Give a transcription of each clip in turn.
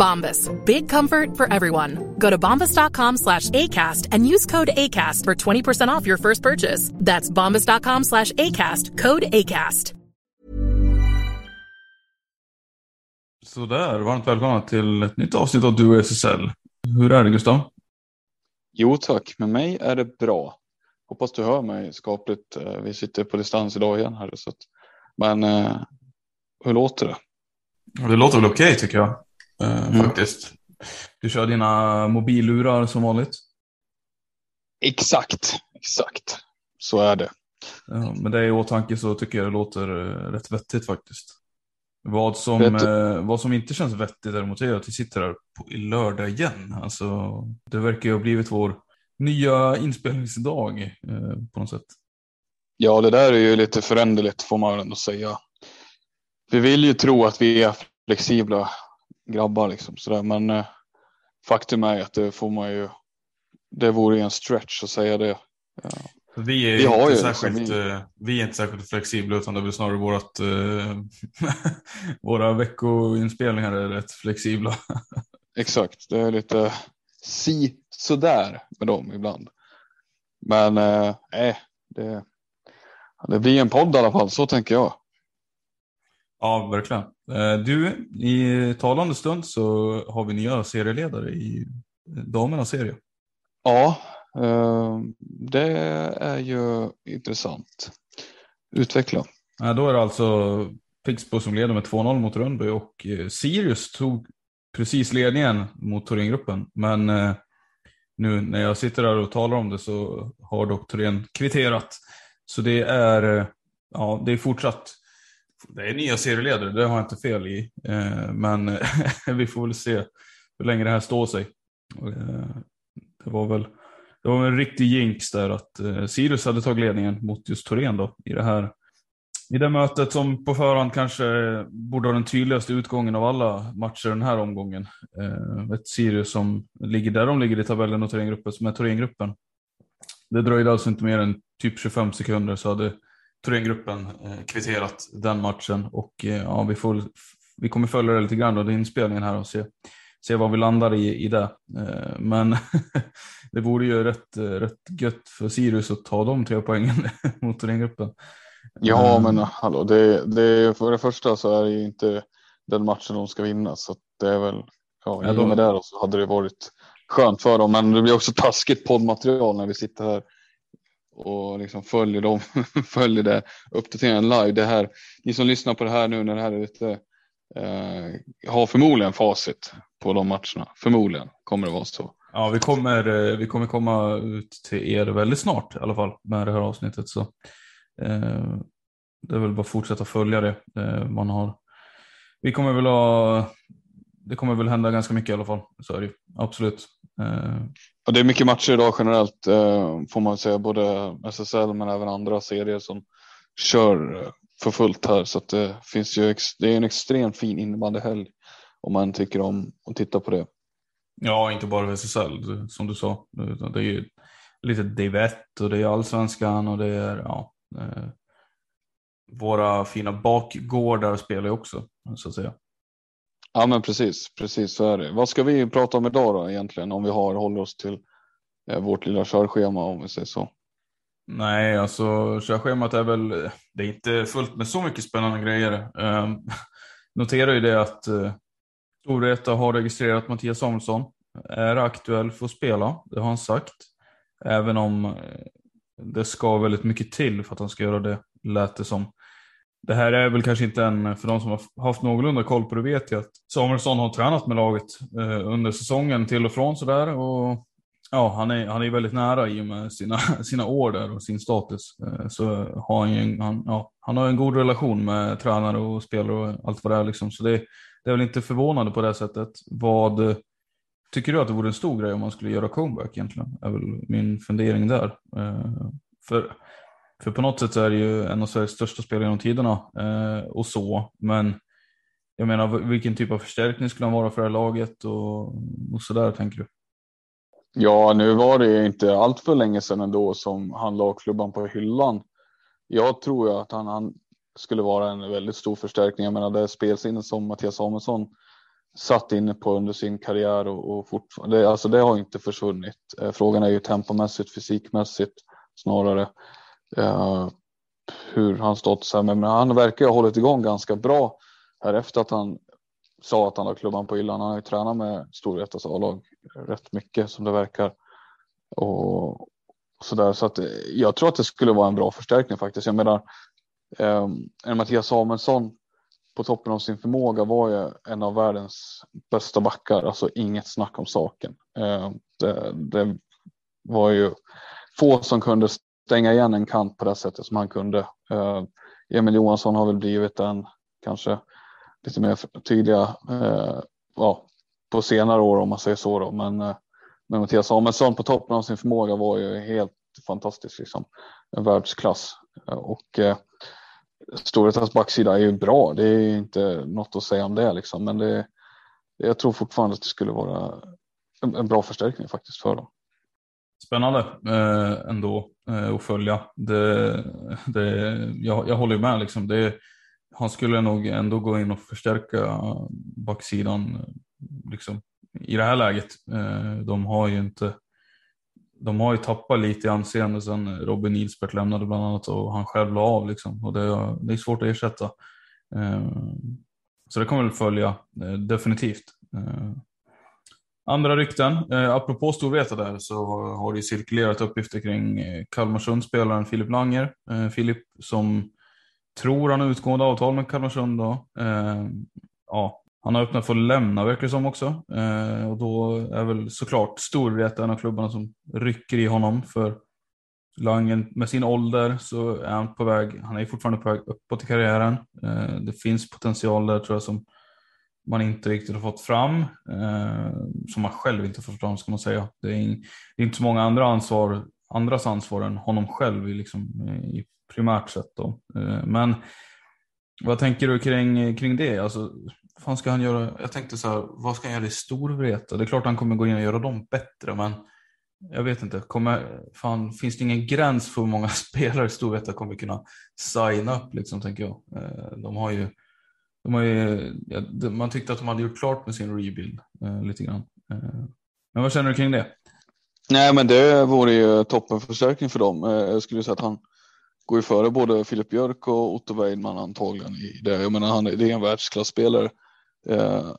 Bombas. Big comfort for everyone. Go to bombas.com slash ACAST and use code ACAST for 20% off your first purchase. That's bombas.com slash ACAST. Code ACAST. Sådär, varmt välkomna till ett nytt avsnitt av Du och SSL. Hur är det Gustav? Jo tack, med mig är det bra. Hoppas du hör mig skapligt. Eh, Vi sitter på distans idag igen här. Så att, men eh, hur låter det? Det låter väl okej tycker jag. Eh, Mm. Faktiskt. Du kör dina mobillurar som vanligt. Exakt, exakt. Så är det. Ja, med det i åtanke så tycker jag det låter eh, rätt vettigt faktiskt. Vad som, eh, vad som inte känns vettigt däremot är att vi sitter här på, i lördag igen. Alltså, det verkar ju ha blivit vår nya inspelningsdag eh, på något sätt. Ja, det där är ju lite föränderligt får man ändå säga. Vi vill ju tro att vi är flexibla grabbar liksom sådär, men eh, faktum är att det får man ju. Det vore ju en stretch att säga det. Vi är, Vi inte särskilt, liksom- eh, vi är inte särskilt flexibla utan det är väl snarare vårat, eh, våra veckoinspelningar är rätt flexibla. Exakt, det är lite si sådär med dem ibland. Men eh, eh, det, det blir en podd i alla fall, så tänker jag. Ja, verkligen. Eh, Du, i talande stund så har vi nya serieledare i damernas serie. Ja, eh, det är ju intressant. Utveckla. Ja, Då är det alltså Pixbo som leder med 2-0 mot Rönnby och eh, Sirius tog precis ledningen mot Thorengruppen. Men nu när jag sitter där och talar om det så har dock Thorén kvitterat. Så det är, ja, det är fortsatt, det är nya serieledare, det har jag inte fel i. Eh, men vi får väl se hur länge det här står sig. Eh, det var väl det var en riktig jinx där att eh, Sirius hade tagit ledningen mot just Torén då i det här i det mötet som på förhand kanske borde ha den tydligaste utgången av alla matcher den här omgången. Ett Sirius som ligger där de ligger i tabellen och Thorengruppen som är Thorengruppen. Det dröjde alltså inte mer än typ 25 sekunder så hade Thorengruppen eh, kvitterat den matchen och eh, ja, vi, får, vi kommer följa det lite grann då, det är inspelningen här och se, se var vi landar i, i det. Eh, men det vore ju rätt, eh, rätt gött för Sirius att ta de tre poängen mot Thorengruppen. Ja, men hallå, det, det, för det första så är det ju inte den matchen de ska vinna. Så det är väl, ja, i och med de- det så hade det varit skönt för dem. Men det blir också taskigt poddmaterial när vi sitter här och liksom följer dem, följer det uppdateringen live. Det här, ni som lyssnar på det här nu när det här är ute eh, har förmodligen facit på de matcherna. Förmodligen kommer det vara så. Ja, vi kommer, eh, vi kommer komma ut till er väldigt snart i alla fall med det här avsnittet. Så, eh, det är väl bara att fortsätta följa det. Eh, man har, vi kommer väl ha, det kommer väl hända ganska mycket i alla fall. Så är det ju. Absolut. Eh, och det är mycket matcher idag generellt eh, får man säga, både SSL men även andra serier som kör eh, för fullt här. Så att det finns ju, det är en extremt fin innebandyhelg om man tycker om att titta på det. ja, inte bara SSL som du sa. Utan det är ju lite Divett och det är Allsvenskan och det är ja, våra fina bakgårdar spelar ju också, så att säga. Ja men precis, precis så är det. Vad ska vi prata om idag då egentligen om vi har håller oss till eh, vårt lilla körschema om vi säger så? Nej, alltså körschemat är väl, det är inte fullt med så mycket spännande grejer. Eh, noterar ju det att eh, Storvreta har registrerat Mattias Samuelsson, är aktuell för att spela, det har han sagt. Även om eh, det ska väldigt mycket till för att han ska göra det, lät det som. Det här är väl kanske inte en, för de som har haft någorlunda koll på det vet jag att Samuelsson har tränat med laget eh, under säsongen till och från sådär. Och ja, han är, han är väldigt nära i och med sina, sina år där och sin status. Eh, så har han, ju, han, ja, han har en god relation med tränare och spelare och allt vad det är. Liksom. Så det, det är väl inte förvånande på det sättet. Vad tycker du att det vore en stor grej om man skulle göra comeback egentligen? är väl min fundering där. Eh, för för på något sätt så är det ju en av Sveriges största spelare genom tiderna eh, och så. Men jag menar, vilken typ av förstärkning skulle han vara för det här laget och, och så där tänker du? Ja, nu var det inte allt för länge sedan ändå som han la klubban på hyllan. Jag tror ju att han, han skulle vara en väldigt stor förstärkning. Jag menar det spelsinne som Mattias Samuelsson satt inne på under sin karriär och, och fortfarande, alltså det har inte försvunnit. Eh, frågan är ju tempomässigt, fysikmässigt snarare Eh, hur han stått sig, Men han verkar ha hållit igång ganska bra här efter att han sa att han har klubban på hyllan. Han har ju tränat med Storvretas A-lag rätt mycket som det verkar. Och, så där. Så att eh, jag tror att det skulle vara en bra förstärkning faktiskt. Jag menar, eh, en Mattias Samuelsson på toppen av sin förmåga var ju en av världens bästa backar. Alltså inget snack om saken. Eh, det, det, var ju få som kunde stänga igen en kant på det sättet som han kunde. Eh, Emil Johansson har väl blivit den kanske lite mer tydliga eh, ja, på senare år om man säger så. Då. Men, eh, men Mattias Samuelsson på toppen av sin förmåga var ju helt fantastisk. Liksom. En världsklass. Eh, och eh, Storvretas backsida är ju bra. Det är inte något att säga om det liksom. Men det, jag tror fortfarande att det skulle vara en, en bra förstärkning faktiskt för dem. Spännande eh, ändå Eh, att följa. Det, det, jag, jag håller med. Liksom. Det, han skulle nog ändå gå in och förstärka backsidan liksom, i det här läget. Eh, de har ju inte de har ju tappat lite i anseende sen Robin Nilsberth lämnade bland annat och han själv la av liksom. Och det, det är svårt att ersätta. Eh, så det kommer väl följa definitivt. Andra rykten, eh, apropå Storvreta där så har det cirkulerat uppgifter kring eh, Kalmarsundsspelaren Filip Langer. Eh, Filip som tror han har utgående avtal med Kalmarsund då. Eh, ja, han har öppnat för att lämna verkar det som också. Eh, och då är väl såklart Storvreta en av klubbarna som rycker i honom för Langen med sin ålder så är han på väg, han är fortfarande på väg uppåt i karriären. Eh, det finns potential där tror jag som man inte riktigt har fått fram. Eh, som man själv inte fått fram ska man säga. Det är, in, det är inte så många andra ansvar, andras ansvar än honom själv liksom, eh, i primärt sett. Då. Eh, men vad tänker du kring, kring det? Alltså, vad ska han göra? Jag tänkte så här, vad ska han göra i Storvreta? Det är klart han kommer gå in och göra dem bättre, men jag vet inte. Kommer, fan, finns det ingen gräns för hur många spelare Storvreta kommer kunna signa upp, liksom, tänker jag. Eh, de har ju ju, ja, man tyckte att de hade gjort klart med sin rebuild eh, lite grann. Eh, men vad känner du kring det? Nej, men det vore ju toppenförstärkning för dem. Eh, jag skulle säga att han går ju före både Filip Björk och Otto Weidman antagligen i det. Jag menar, han, det är en världsklasspelare. Eh,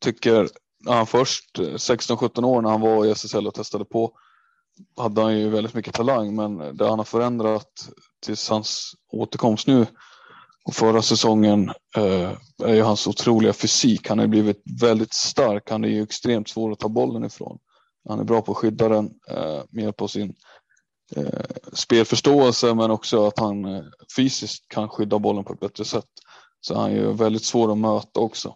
tycker han först eh, 16-17 år när han var i SSL och testade på hade han ju väldigt mycket talang, men det han har förändrat tills hans återkomst nu och förra säsongen eh, är ju hans otroliga fysik. Han har blivit väldigt stark. Han är ju extremt svår att ta bollen ifrån. Han är bra på att skydda den eh, med på sin eh, spelförståelse men också att han eh, fysiskt kan skydda bollen på ett bättre sätt. Så han är ju väldigt svår att möta också.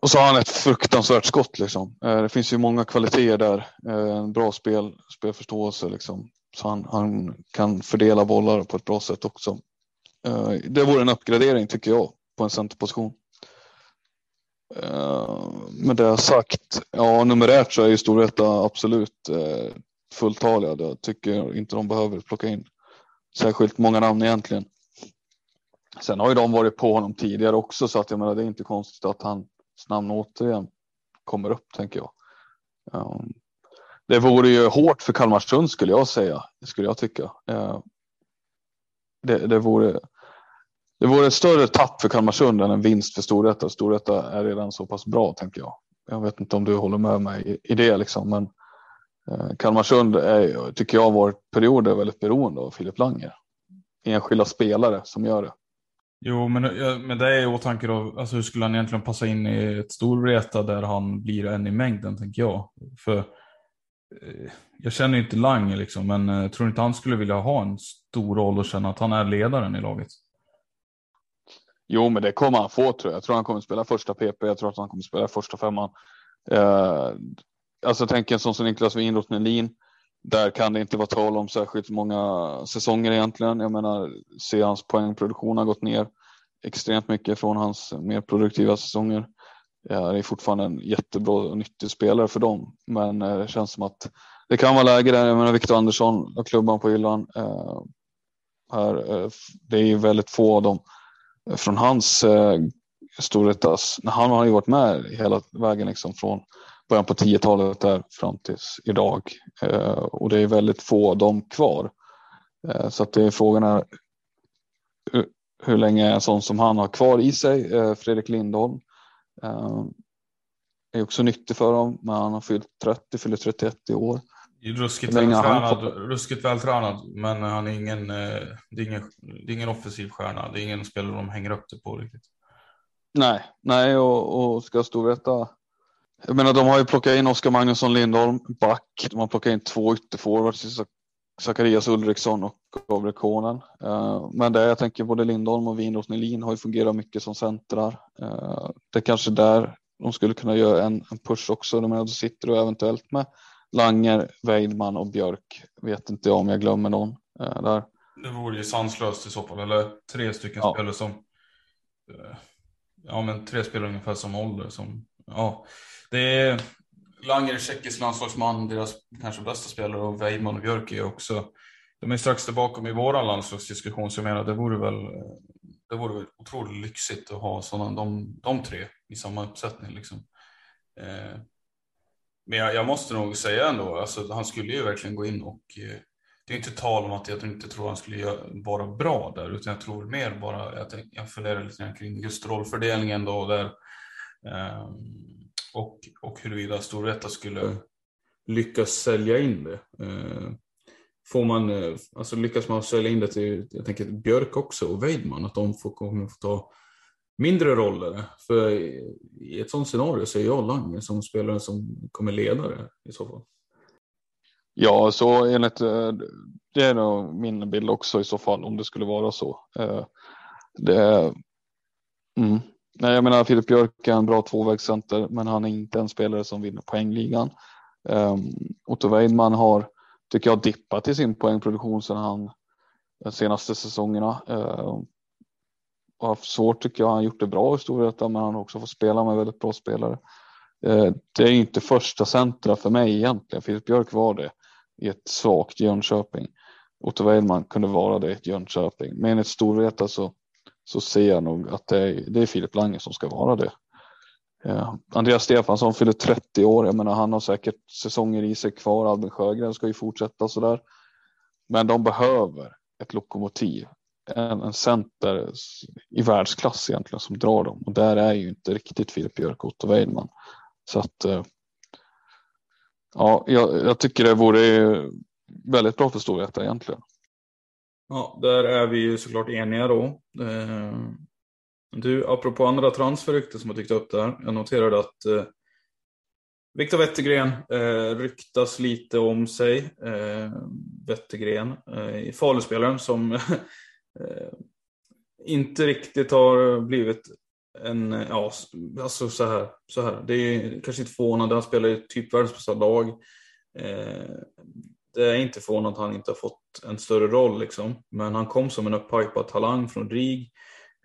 Och så har han ett fruktansvärt skott liksom. Eh, det finns ju många kvaliteter där. Eh, en bra spel, spelförståelse liksom. Så han, han kan fördela bollar på ett bra sätt också. Eh, det vore en uppgradering tycker jag på en centerposition. Eh, med det sagt, ja numerärt så är ju Storvreta absolut eh, fulltaliga. Jag tycker inte de behöver plocka in särskilt många namn egentligen. Sen har ju de varit på honom tidigare också så att jag menar det är inte konstigt att hans namn återigen kommer upp tänker jag. Det vore ju hårt för Kalmarsund skulle jag säga, skulle jag tycka. Det, det, vore, det vore ett större tapp för Kalmarsund än en vinst för Storvreta. Storvreta är redan så pass bra tänker jag. Jag vet inte om du håller med mig i, det liksom, men eh, Kalmarsund är, tycker jag varit perioder väldigt beroende av Filip Langer. Enskilda spelare som gör det. Jo, men eh, med det i åtanke då, alltså hur skulle han egentligen passa in i ett Storvreta där han blir en i mängden, tänker jag. För eh, jag känner ju inte Lange liksom, men tror inte han skulle vilja ha en stor roll och känna att han är ledaren i laget? Jo, men det kommer han få tror jag. Jag tror han kommer spela första PP, jag tror att han kommer spela första femman. Eh, alltså tänk en sån som Niklas Winroth-Nelin. Där kan det inte vara tal om särskilt många säsonger egentligen. Jag menar, se hans poängproduktion har gått ner extremt mycket från hans mer produktiva säsonger. Ja, det är fortfarande en jättebra och nyttig spelare för dem, men eh, det känns som att det kan vara läge där. Jag menar Viktor Andersson och klubban på hyllan. Eh, här, eh, det är ju väldigt få av dem från hans eh, storhetas. Alltså, han har ju varit med hela vägen liksom från början på 10-talet där fram tills idag. Eh, och det är väldigt få av dem kvar. Eh, så att det är frågan är hur, hur länge en sån som han har kvar i sig. Eh, Fredrik Lindholm eh, är också nyttig för dem, men han har fyllt 30, fyller 31 i år. Ruskigt vältränad, ruskigt vältränad, men han är ingen, det är ingen, det är ingen offensiv stjärna. Det är ingen spelare de hänger upp det på riktigt. Nej, nej och, och ska Storvreta jag menar, de har ju plockat in Oskar Magnusson Lindholm, back. De har plockat in två ytterforwards, Zacharias Ulriksson och Gabriel Konen. Uh, men det jag tänker både Lindholm och Winroth Nelin har ju fungerat mycket som centrar. Uh, det är kanske där de skulle kunna göra en, en push också. De, menar, sitter och eventuellt med Langer, Weidman och Björk. Vet inte om jag glömmer någon uh, där. Det vore ju sanslöst i så fall, eller tre stycken ja. spelare som ja men tre spelare ungefär som ålder som ja det är Langer, tjeckisk landslagsman, deras kanske bästa spelare och Weidman och Björk är också. De är strax tillbaka i våra landslagsdiskussion så jag menar det vore väl det vore väl otroligt lyxigt att ha sådana, de, de tre i samma uppsättning. Liksom. Eh, men jag, jag, måste nog säga ändå, alltså, han skulle ju verkligen gå in och eh, det är inte tal om att jag inte tror han skulle vara bra där, utan jag tror mer bara, jag, jag funderar lite grann kring just rollfördelningen då, där eh, och, och huruvida Storvreta skulle mm. lyckas sälja in det. Eh, får man, eh, alltså lyckas man sälja in det till, jag tänker Björk också och Weidman, att de får, kommer få ta mindre roller. För i ett sånt scenario så är jag Lange som spelare som kommer leda det i så fall. Ja, så enligt, eh, det är nog min bild också i så fall om det skulle vara så. Eh, det, mm, Nej, jag menar Filip Björk är en bra tvåvägscenter, men han är inte en spelare som vinner poängligan. Ehm, Otto Weidman har, tycker jag, dippat i sin poängproduktion sedan han de senaste säsongerna. Ehm, har haft svårt tycker jag. Han har gjort det bra i Storvreta, men han har också fått spela med väldigt bra spelare. Eh, det är inte första centra för mig egentligen. Filip Björk var det i ett svagt Jönköping. Otto Weidman kunde vara det i ett Jönköping. Men i ett Storvreta så så ser jag nog att det är, det är Filip Lange som ska vara det. Eh, Andreas Stefansson fyller 30 år. Jag menar, han har säkert säsonger i sig kvar. Albin Sjögren ska ju fortsätta så där. Men de behöver ett lokomotiv. En, en center i världsklass egentligen som drar dem. Och där är ju inte riktigt Filip Björk och Otto Weidman. Så att eh, ja, jag, jag tycker det vore väldigt bra för Storvreta egentligen. Ja, där är vi ju såklart eniga då. Eh, du, apropå andra transferrykten som har dykt upp där. Jag noterade att eh, Viktor Wettergren eh, ryktas lite om sig. Eh, Wettergren, eh, Faluspelaren som Eh, inte riktigt har blivit en, ja, alltså så här, så här. Det är kanske inte förvånande, han spelar i typ världens bästa lag. Eh, det är inte förvånande att han inte har fått en större roll liksom. Men han kom som en upphypad talang från RIG.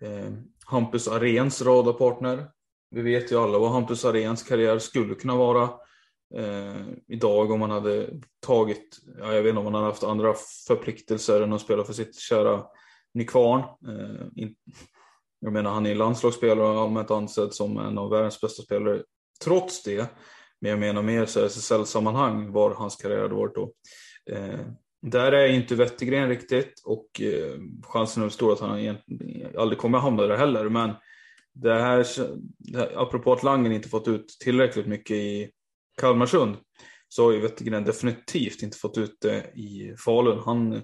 Eh, Hampus Arens radarpartner. Vi vet ju alla vad Hampus Arens karriär skulle kunna vara. eh, idag om han hade tagit, ja, jag vet inte om han hade haft andra förpliktelser än att spela för sitt kära Nykvarn. Eh, jag menar han är landslagsspelare och allmänt ansedd som en av världens bästa spelare trots det. Men jag menar mer så SSL-sammanhang var hans karriär hade varit då. Eh, där är inte Wettergren riktigt och eh, chansen är stor att han aldrig kommer hamna där heller. Men det här, det här, apropå att Langen inte fått ut tillräckligt mycket i Kalmarsund så har ju Wettergren definitivt inte fått ut det i Falun. Han,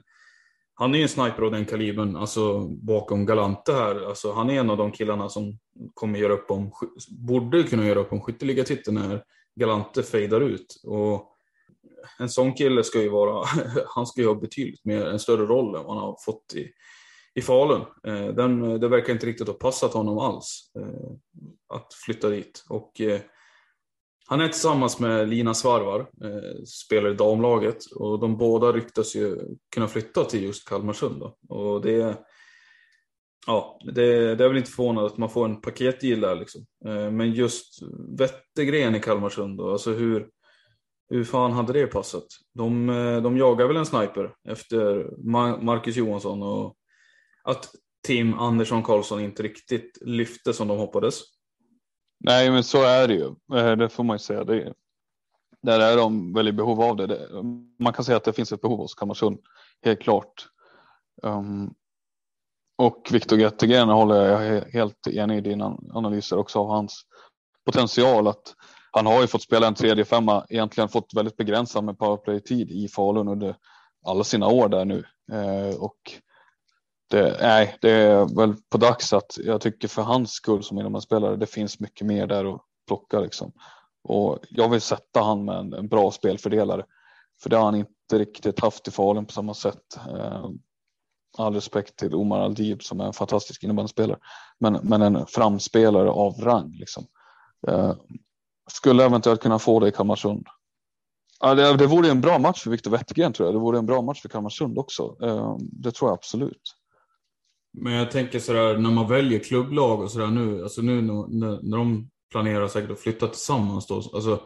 han är ju en sniper av den kalibern, alltså bakom Galante här. Alltså, han är en av de killarna som kommer göra upp om, borde kunna göra upp om skytteligatiteln när Galante fejdar ut. Och en sån kille ska ju vara, han ska ju ha betydligt mer, en större roll än vad han har fått i, i Falun. Eh, den, det verkar inte riktigt ha passat honom alls eh, att flytta dit. Och eh, han är tillsammans med Lina Svarvar, eh, spelar i damlaget och de båda ryktas ju kunna flytta till just Kalmarsund. Då. Och det, ja, det, det är väl inte förvånande att man får en paketdeal där liksom. Eh, men just Wettergren i Kalmarsund då, alltså hur, hur fan hade det passat? De, eh, de jagar väl en sniper efter Marcus Johansson och att Tim Andersson Karlsson inte riktigt lyfte som de hoppades. Nej, men så är det ju. Eh, det får man ju säga. Det, där är de väl i behov av det. Man kan säga att det finns ett behov hos Kalmarsund, helt klart. Um, och Viktor Göttergren håller jag helt enig i dina analyser också av hans potential. att Han har ju fått spela en tredje femma, egentligen fått väldigt begränsad med powerplay-tid i Falun under alla sina år där nu. Uh, och det, nej, det är väl på dags att jag tycker för hans skull som innebandyspelare, det finns mycket mer där att plocka liksom. Och jag vill sätta han med en, en bra spelfördelare. För det har han inte riktigt haft i Falun på samma sätt. Eh, all respekt till Omar Aldib som är en fantastisk innebandyspelare. Men, men en framspelare av rang liksom. Eh, skulle eventuellt kunna få det i Kalmarsund. Ja, det, det vore en bra match för Viktor Wettergren tror jag. Det vore en bra match för Kalmarsund också. Eh, det tror jag absolut. Men jag tänker sådär när man väljer klubblag och sådär nu, alltså nu när, när de planerar säkert att flytta tillsammans då, alltså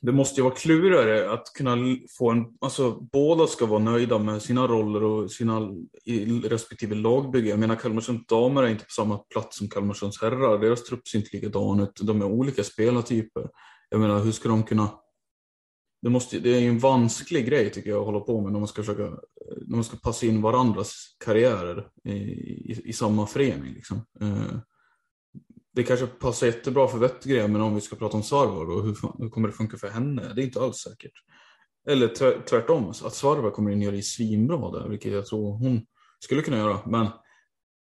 det måste ju vara klurigare att kunna få en, alltså båda ska vara nöjda med sina roller och sina respektive lagbygge. Jag menar Kalmarsunds damer är inte på samma plats som Kalmarsunds herrar. Deras trupp ser inte likadan ut. De är olika spelartyper. Jag menar hur ska de kunna det, måste, det är ju en vansklig grej tycker jag att hålla på med när man ska försöka när man ska passa in varandras karriärer i, i, i samma förening. Liksom. Eh, det kanske passar jättebra för Wettergren men om vi ska prata om Svarvar då, hur, hur, kommer det funka för henne? Det är inte alls säkert. Eller tvärtom, att Svarvar kommer in och gör det svinbra där, vilket jag tror hon skulle kunna göra. Men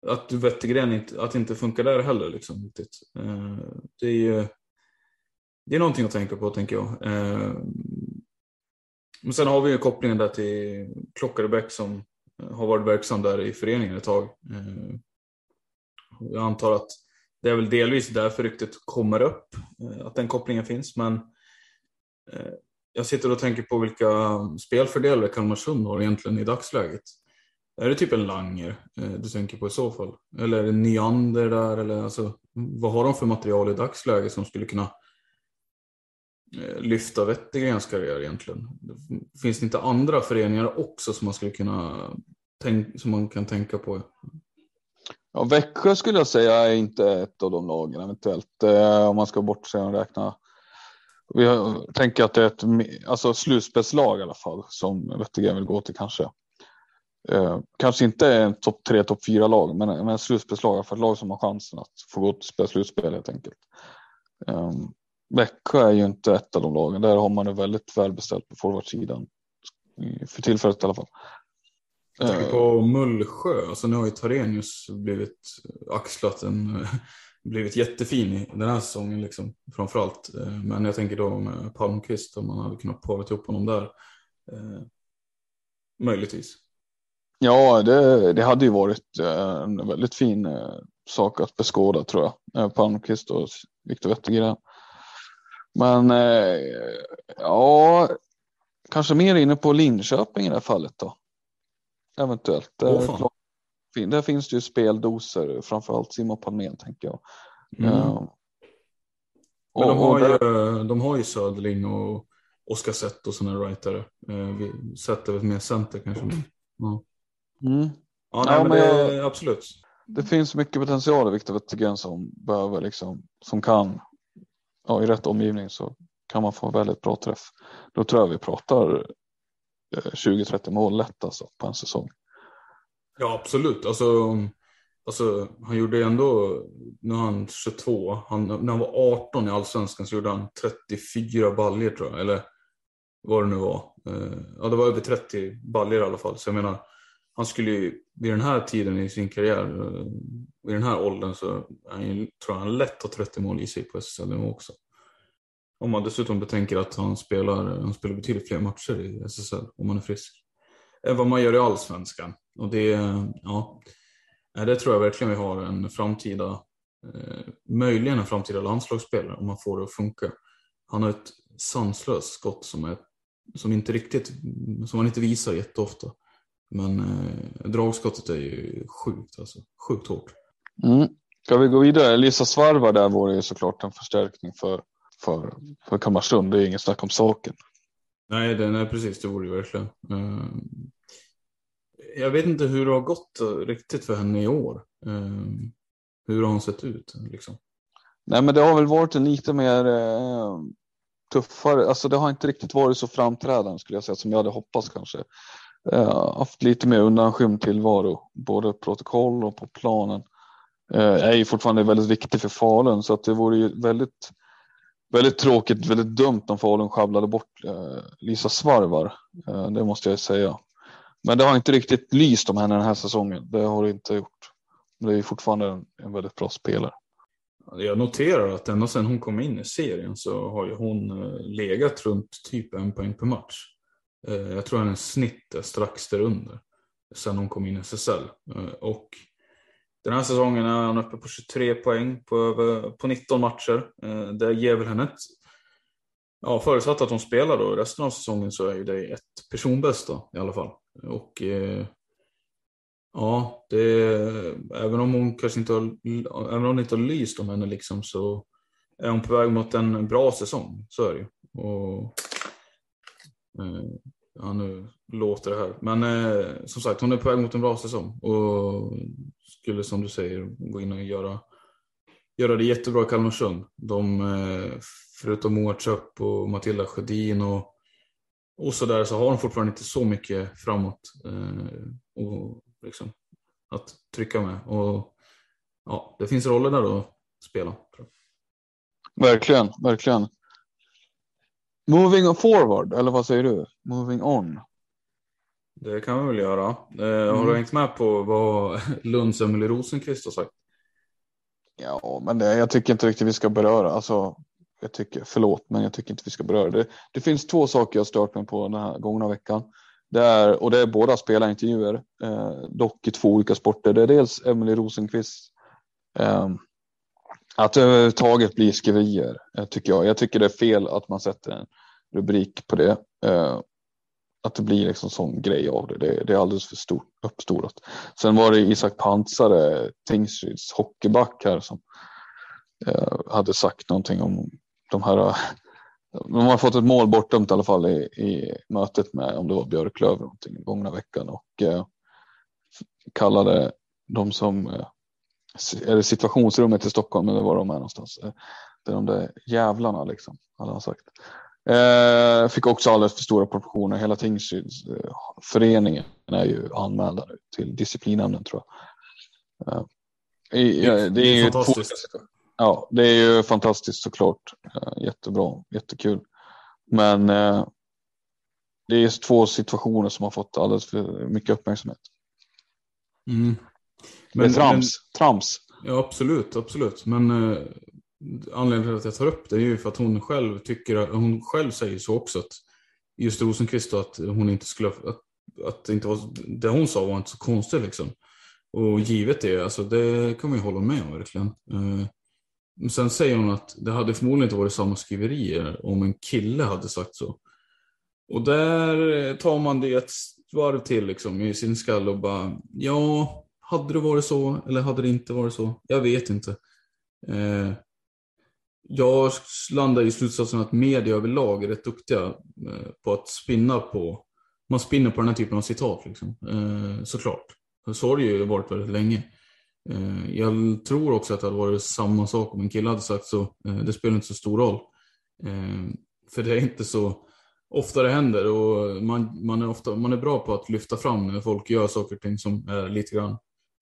att Wettergren inte, att det inte funkar där heller. Liksom, eh, det är ju det är någonting att tänka på, tänker jag. Eh, men sen har vi ju kopplingen där till Klockarebäck som eh, har varit verksam där i föreningen ett tag. Eh, jag antar att det är väl delvis därför ryktet kommer upp, eh, att den kopplingen finns. Men jag sitter och tänker på vilka spelfördelar Kalmarsund har egentligen i dagsläget. Är det typ en Langer du tänker på i så fall? Eller är det Nyander där? Eller alltså, vad har de för material i dagsläget som skulle kunna Eh, lyfta Wettergrens karriär egentligen? Finns det inte andra föreningar också som man skulle kunna som man kan tänka på? Ja, Växjö skulle jag säga är inte ett av de lagen eventuellt eh, om man ska bortse och räkna. Vi tänker att det är ett alltså slutspelslag i alla fall som Wettergren vill gå till kanske. Eh, kanske inte en topp tre, topp fyra lag, men, men slutspelslag för ett lag som har chansen att få gå till slutspel helt enkelt. Um, Växjö är ju inte ett av de lagen. Där har man det väldigt välbeställt på forwardsidan. För tillfället i alla fall. Jag tänker på Mullsjö. Alltså nu har ju Tarenius blivit axlat en blivit jättefin i den här säsongen liksom, framförallt. Men jag tänker då med Palmqvist om man hade kunnat para ihop honom där. Eh, möjligtvis. Ja, det, det hade ju varit en väldigt fin eh, sak att beskåda tror jag. Palmqvist och Viktor Wettergren. Men eh, ja, kanske mer inne på Linköping i det här fallet då. Eventuellt. Oh, där, finns det ju speldoser, framförallt Simon Palmén tänker jag. Mm. Uh, Men de, har ju, de har ju Söderling och Oskar Zett och sådana rightare. Eh, vi- Zett är väl mer center kanske. Ja, Mm. ja, nej, Ja, men men det, jag- absolut. Det finns mycket potential i Viktor Wettergren som behöver liksom, som kan, ja, i rätt omgivning så kan man få väldigt bra träff. Då tror jag vi pratar eh, 20-30 mål lätt alltså på en säsong. Ja, absolut. Alltså, alltså, han gjorde ändå, nu är han 22, han, när han var 18 i Allsvenskan så gjorde han 34 baljer tror jag, eller vad det nu var. Eh, ja, det var över 30 baljer i alla fall. Så jag menar, han skulle ju vid den här tiden i sin karriär, eh, vid den här åldern så han tror jag han lätt har 30 mål i sig på SSL också. Om man dessutom betänker att han spelar, eh, han spelar betydligt fler matcher i SSL om man är frisk. Än vad man gör i Allsvenskan. Och det, ja, eh, det tror jag verkligen vi har en framtida, eh, möjligen en framtida landslagsspelare om man får det att funka. Han har ett sanslöst skott som, är, som inte riktigt, som han inte visar jätteofta. Men eh, dragskottet är ju sjukt alltså, sjukt hårt. Mm. Ska vi gå vidare? Lisa Svarva där vore ju såklart en förstärkning för, för, för Kalmarsund. Det är inget snack om saken. Nej, det, nej precis, det vore ju verkligen. Eh, jag vet inte hur det har gått riktigt för henne i år. Eh, hur har hon sett ut liksom? Nej men det har väl varit en lite mer eh, tuffare, alltså det har inte riktigt varit så framträdande skulle jag säga som jag hade hoppats kanske. Eh, haft lite mer undanskymd tillvaro, både protokoll och på planen. Eh, är ju fortfarande väldigt viktig för Falun så att det vore ju väldigt, väldigt tråkigt, väldigt dumt om Falun sjabblade bort eh, Lisa Svarvar. Eh, det måste jag säga. Men det har inte riktigt lyst om henne den här säsongen. Det har det inte gjort. Men Det är ju fortfarande en, en väldigt bra spelare. Jag noterar att ända sedan hon kom in i serien så har ju hon eh, legat runt typ en poäng per match. Eh, jag tror hennes snitt är strax därunder. Sen hon kom in i SSL. Eh, och den här säsongen är hon uppe på 23 poäng på, över- på 19 matcher. Eh, det ger väl henne ett... Ja, förutsatt att hon spelar då resten av säsongen så är ju det ett personbästa i alla fall. Och ja, det, även om hon kanske inte har, även om hon inte har lyst om henne liksom så är hon på väg mot en bra säsong. Så är det ju. Och, Eh, ja, nu låter det här. Men eh, som sagt, hon är på väg mot en bra säsong och skulle som du säger gå in och göra, göra det jättebra i Kalmarsund. De, eh, förutom Moa Köpp och Matilda Sjödin och, och så där så har de fortfarande inte så mycket framåt eh, och liksom, att trycka med. Och ja, det finns roller där att spela. Verkligen, verkligen. Moving forward, eller vad säger du? Moving on. Det kan vi väl göra. Eh, Har du Mm. hängt med på vad Lunds Emelie Rosenqvist har sagt? Ja, men det, jag tycker inte riktigt vi ska beröra. Alltså, jag tycker, förlåt, men jag tycker inte vi ska beröra det. Det finns två saker jag stört mig på den här gångna veckan. Det är, och det är båda spelarintervjuer, eh, dock i två olika sporter. Det är dels Emelie Rosenqvist. Eh, att det överhuvudtaget blir skriverier, eh, tycker jag. Jag tycker det är fel att man sätter en rubrik på det. Eh, att det blir liksom sån grej av det. Det, det är alldeles för stort, uppstorat. Sen var det Isak Pansare, Tingsryds hockeyback här som eh, hade sagt någonting om de här. Eh, de har fått ett mål bortdömt i alla fall i, i mötet med om det var Björklöv någonting gångna veckan och eh, kallade de som eh, är det situationsrummet i Stockholm eller var de är någonstans. Eh, det är de där jävlarna liksom, hade han sagt. Eh, fick också alldeles för stora proportioner. Hela Tingsryds eh, är ju anmälda nu till disciplinnämnden tror jag. Eh, i, ja, det är ju fantastiskt. Ja, det är ju fantastiskt såklart. Eh, jättebra, jättekul. Men eh, det är två situationer som har fått alldeles för mycket uppmärksamhet. Mm. Det är trams. trams. Ja, absolut, absolut. Men eh, anledningen till att jag tar upp det är ju för att hon själv tycker, att- hon själv säger så också att just Rosenqvist att hon inte skulle, att, att det inte var, det hon sa var inte så konstigt liksom. Och givet det, alltså det kan man ju hålla med om verkligen. Eh, men sen säger hon att det hade förmodligen inte varit samma skriverier om en kille hade sagt så. Och där tar man det ett varv till liksom i sin skalle och bara, ja, hade det varit så eller hade det inte varit så? Jag vet inte. Eh, jag landar i slutsatsen att media överlag är rätt duktiga eh, på att spinna på, man spinner på den här typen av citat liksom. Eh, såklart. Så har det ju varit väldigt länge. Eh, jag tror också att det hade varit samma sak om en kille hade sagt så. Eh, det spelar inte så stor roll. Eh, för det är inte så ofta det händer och man, man, är ofta, man är bra på att lyfta fram när folk gör saker och ting som är lite grann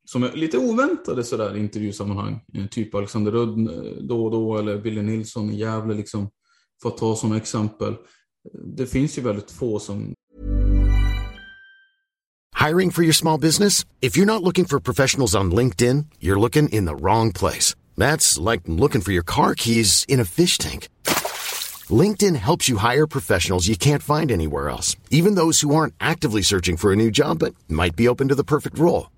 som är lite oväntade sådär i intervjusammanhang. Eh, typ Alexander Rudd eh, då och då eller Billy Nilsson i Gävle liksom. För att ta som exempel. Det finns ju väldigt få som... Hiring for your small business? If you're not looking for professionals on LinkedIn, you're looking in the wrong place. That's like looking for your car keys in a fish tank. LinkedIn helps you hire professionals you can't find anywhere else. Even those who aren't actively searching for a new job but might be open to the perfect role.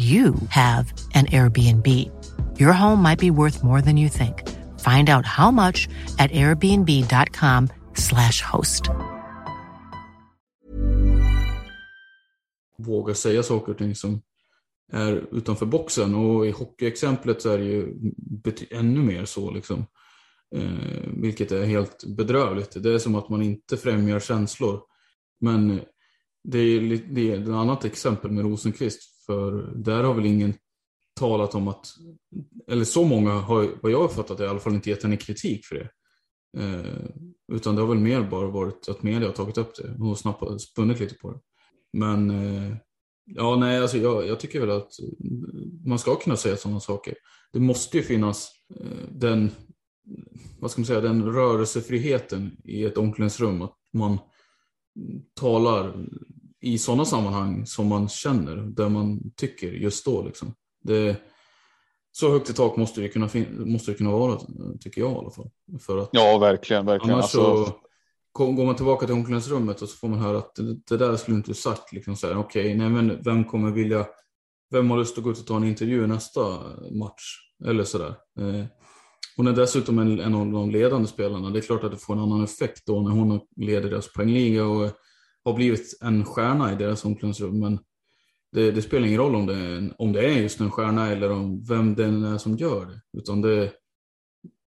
you have an Airbnb. Your home might be worth more than you think. Find out how much at airbnb.com slash host. Våga säga saker och ting som är utanför boxen och i hockeyexemplet så är det ju ännu mer så liksom. Eh, vilket är helt bedrövligt. Det är som att man inte främjar känslor. Men det är, det är ett annat exempel med Rosenqvist för där har väl ingen talat om att, eller så många har, vad jag har fattat, i alla fall inte gett henne kritik för det. Eh, utan det har väl mer bara varit att media har tagit upp det och snappat, spunnit lite på det. Men eh, ja, nej, alltså jag, jag, tycker väl att man ska kunna säga sådana saker. Det måste ju finnas eh, den, vad ska man säga, den rörelsefriheten i ett omklädningsrum. Att man talar i sådana sammanhang som man känner, där man tycker just då. Liksom. Det, så högt i tak måste det, kunna måste det kunna vara, tycker jag i alla fall. För att ja, verkligen. verkligen. Annars alltså... så går man tillbaka till omklädningsrummet och så får man höra att det, det där skulle inte sagt. Liksom Okej, okay, nej men vem kommer vilja, vem har lust att gå ut och ta en intervju nästa match? Eller sådär. Eh, hon är dessutom en, en av de ledande spelarna. Det är klart att det får en annan effekt då när hon leder deras poängliga och har blivit en stjärna i deras omklädningsrum. Men det, det, spelar ingen roll om det, är, om det är just en stjärna eller om vem den är som gör det. Utan det,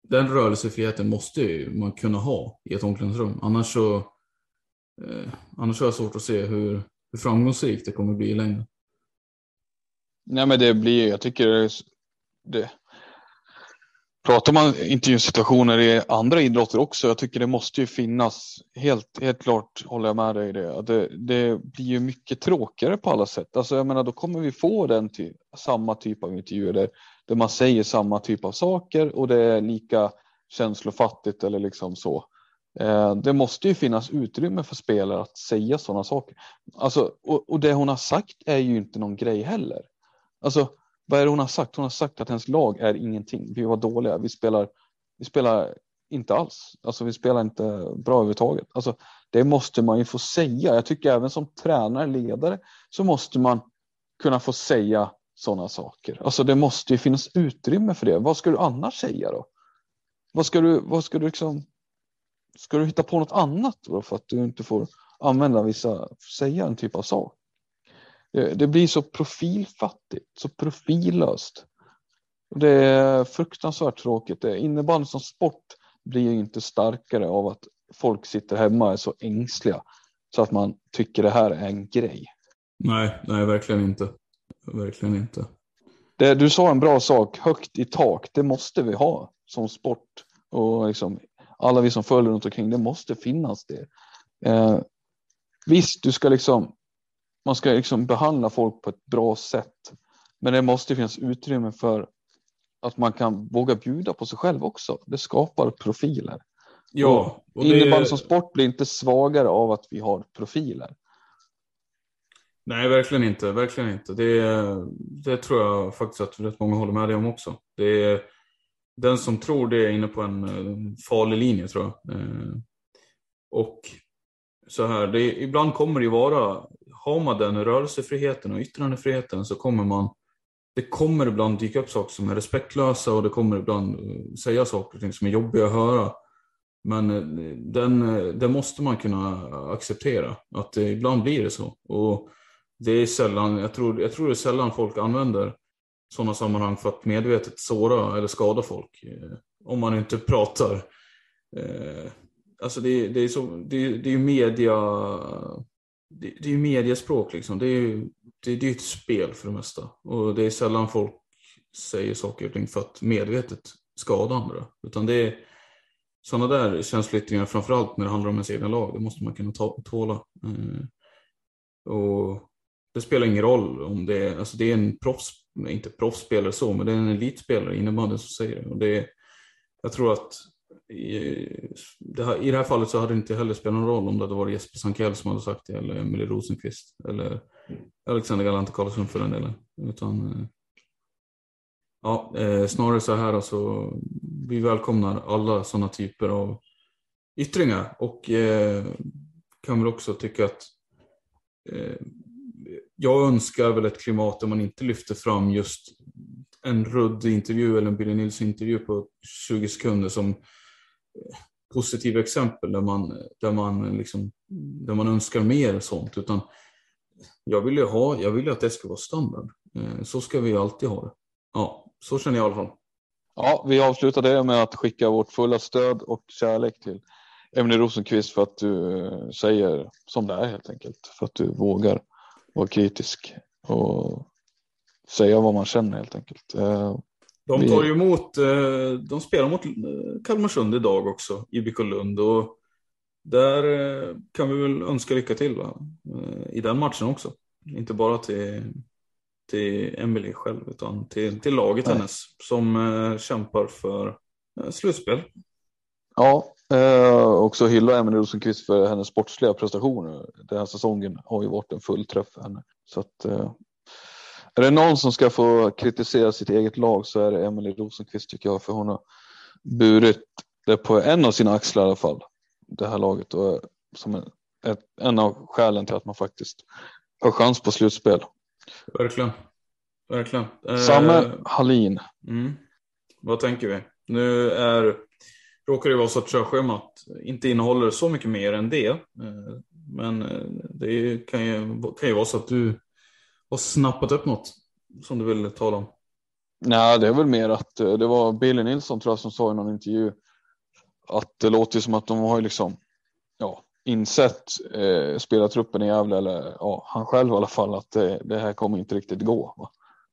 den rörelsefriheten måste man kunna ha i ett omklädningsrum. Annars så eh, annars har jag svårt att se hur, hur framgångsrikt det kommer bli i längden. Nej men det blir, jag tycker det Pratar man intervjusituationer i andra idrotter också, jag tycker det måste ju finnas, helt, helt klart håller jag med dig i det. det. Det blir ju mycket tråkigare på alla sätt. Alltså jag menar, då kommer vi få den ty samma typ av intervjuer där, där man säger samma typ av saker och det är lika känslofattigt eller liksom så. Eh, det måste ju finnas utrymme för spelare att säga sådana saker. Alltså, och, och det hon har sagt är ju inte någon grej heller. Alltså, vad är det hon har sagt? Hon har sagt att hennes lag är ingenting. Vi var dåliga. Vi spelar, vi spelar inte alls. Alltså vi spelar inte bra överhuvudtaget. Alltså, det måste man ju få säga. Jag tycker även som tränare, ledare, så måste man kunna få säga sådana saker. Alltså det måste ju finnas utrymme för det. Vad ska du annars säga då? Vad ska du, vad ska du liksom, ska du hitta på något annat då för att du inte får använda vissa, säga en typ av sak? Eh, det blir så profilfattigt, så profillöst. Det är fruktansvärt tråkigt. Innebandy som sport blir ju inte starkare av att folk sitter hemma och är så ängsliga så att man tycker det här är en grej. Nej, nej verkligen inte. Verkligen inte. Det, du sa en bra sak, högt i tak, det måste vi ha som sport. Och liksom, alla vi som följer runt omkring, det måste finnas det. Eh, visst, du ska liksom man ska liksom behandla folk på ett bra sätt. Men det måste finnas utrymme för att man kan våga bjuda på sig själv också. Det skapar profiler. Ja, och innebandy som sport blir inte svagare av att vi har profiler. Nej, verkligen inte. Verkligen inte. Det, det tror jag faktiskt att rätt många håller med dig om också. Det är, den som tror det är inne på en farlig linje tror jag. Eh, och så här, det, ibland kommer det ju vara, har man den rörelsefriheten och yttrandefriheten så kommer man, det kommer ibland dyka upp saker som är respektlösa och det kommer ibland eh, säga saker och ting som är jobbiga att höra. Men eh, den, eh, den måste man kunna acceptera, att det, ibland blir det så. Och det är sällan, jag tror, jag tror det är sällan folk använder sådana sammanhang för att medvetet såra eller skada folk. Eh, om man inte pratar. Eh, alltså det, det är ju det, det är media, det, det är mediaspråk liksom. Det är, det, det är ett spel för det mesta. Och det är sällan folk säger saker och ting för att medvetet skada andra. Utan det är sådana där känsloyttringar, framförallt när det handlar om ens egna lag, det måste man kunna ta, tåla. Eh, och det spelar ingen roll om det är, alltså det är en proffs, inte proffsspelare så, men det är en elitspelare i innebandyn som säger det. Och det är, jag tror att det, här, i det här fallet så hade det inte heller spelat någon roll om det hade varit Jesper Sankell som hade sagt det, eller Emelie Rosenqvist, eller Alexander Galante Karlsson för den delen. Utan, eh, ja, eh, snarare så här alltså, vi välkomnar alla sådana typer av yttringar och eh, kan väl också tycka att eh, jag önskar väl ett klimat där man inte lyfter fram just en Rudd-intervju eller en Billy Nilsson-intervju på 20 sekunder som positiva exempel där man, där man, liksom, där man önskar mer sånt. Utan jag vill ju ha, jag vill ju att det ska vara standard. Eh, så ska vi alltid ha det. Ja, så känner jag i alla fall. Ja, vi avslutar det med att skicka vårt fulla stöd och kärlek till Emily Rosenqvist för att du eh, säger som det är helt enkelt. För att du vågar vara kritisk och säga vad man känner helt enkelt. Eh, Eh, de tar ju emot, eh, de spelar mot eh, Kalmarsund idag också, IBK Lund. Och där kan vi väl önska lycka till va? i den matchen också. Inte bara till, till Emily själv utan till, till laget Nej. hennes som kämpar för slutspel. Ja, Eh, också hylla Emelie Rosenqvist för hennes sportsliga prestationer. Den här säsongen har ju varit en fullträff för henne. Så att, eh, är det någon som ska få kritisera sitt eget lag så är det Emelie Rosenqvist tycker jag. För hon har burit det på en av sina axlar i alla fall. Det här laget och som en, ett, en av skälen till att man faktiskt har chans på slutspel. Verkligen. Verkligen. Eh, Samme Hallin. Mm. Vad tänker vi? Nu är råkar det vara så att körschemat inte innehåller så mycket mer än det. Eh, men eh, det kan ju, kan ju vara så att du har snappat upp något som du vill tala om. Nej, det är väl mer att eh, det var Billy Nilsson tror jag som sa i någon intervju att det låter som att de har liksom ja, insett eh, spelartruppen i Gävle, eller ja, han själv i alla fall, att det, det här kommer inte riktigt gå. Va?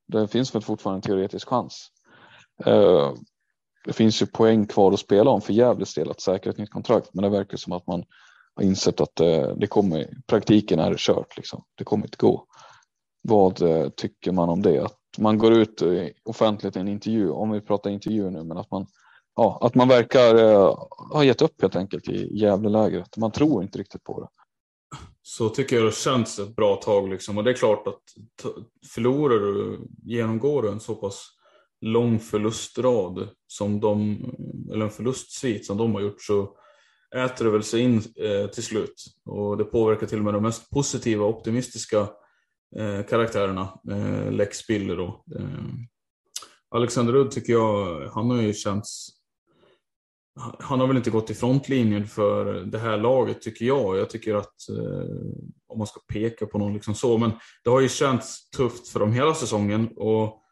Det finns väl fortfarande en teoretisk chans. Eh, det finns ju poäng kvar att spela om för Gävles del att säkra ett nytt kontrakt. Men det verkar som att man har insett att eh, det kommer, praktiken är kört liksom. Det kommer inte gå. Vad eh, tycker man om det? Att man går ut eh, offentligt i en intervju, om vi pratar intervju nu, men att man, ja, att man verkar eh, ha gett upp helt enkelt i Gävlelägret. Man tror inte riktigt på det. Så tycker jag det känns ett bra tag liksom. Och det är klart att förlorar du, genomgår en så pass lång förlustrad som de, eller en förlustsvit som de har gjort så äter det väl sig in eh, till slut. Och det påverkar till och med de mest positiva och optimistiska Eh, karaktärerna. Eh, Lex Spiller då. Eh, Alexander Rudd tycker jag, han har ju känts han har väl inte gått i frontlinjen för det här laget tycker jag. Jag tycker att, eh, om man ska peka på någon liksom så, men det har ju känts tufft för dem hela säsongen och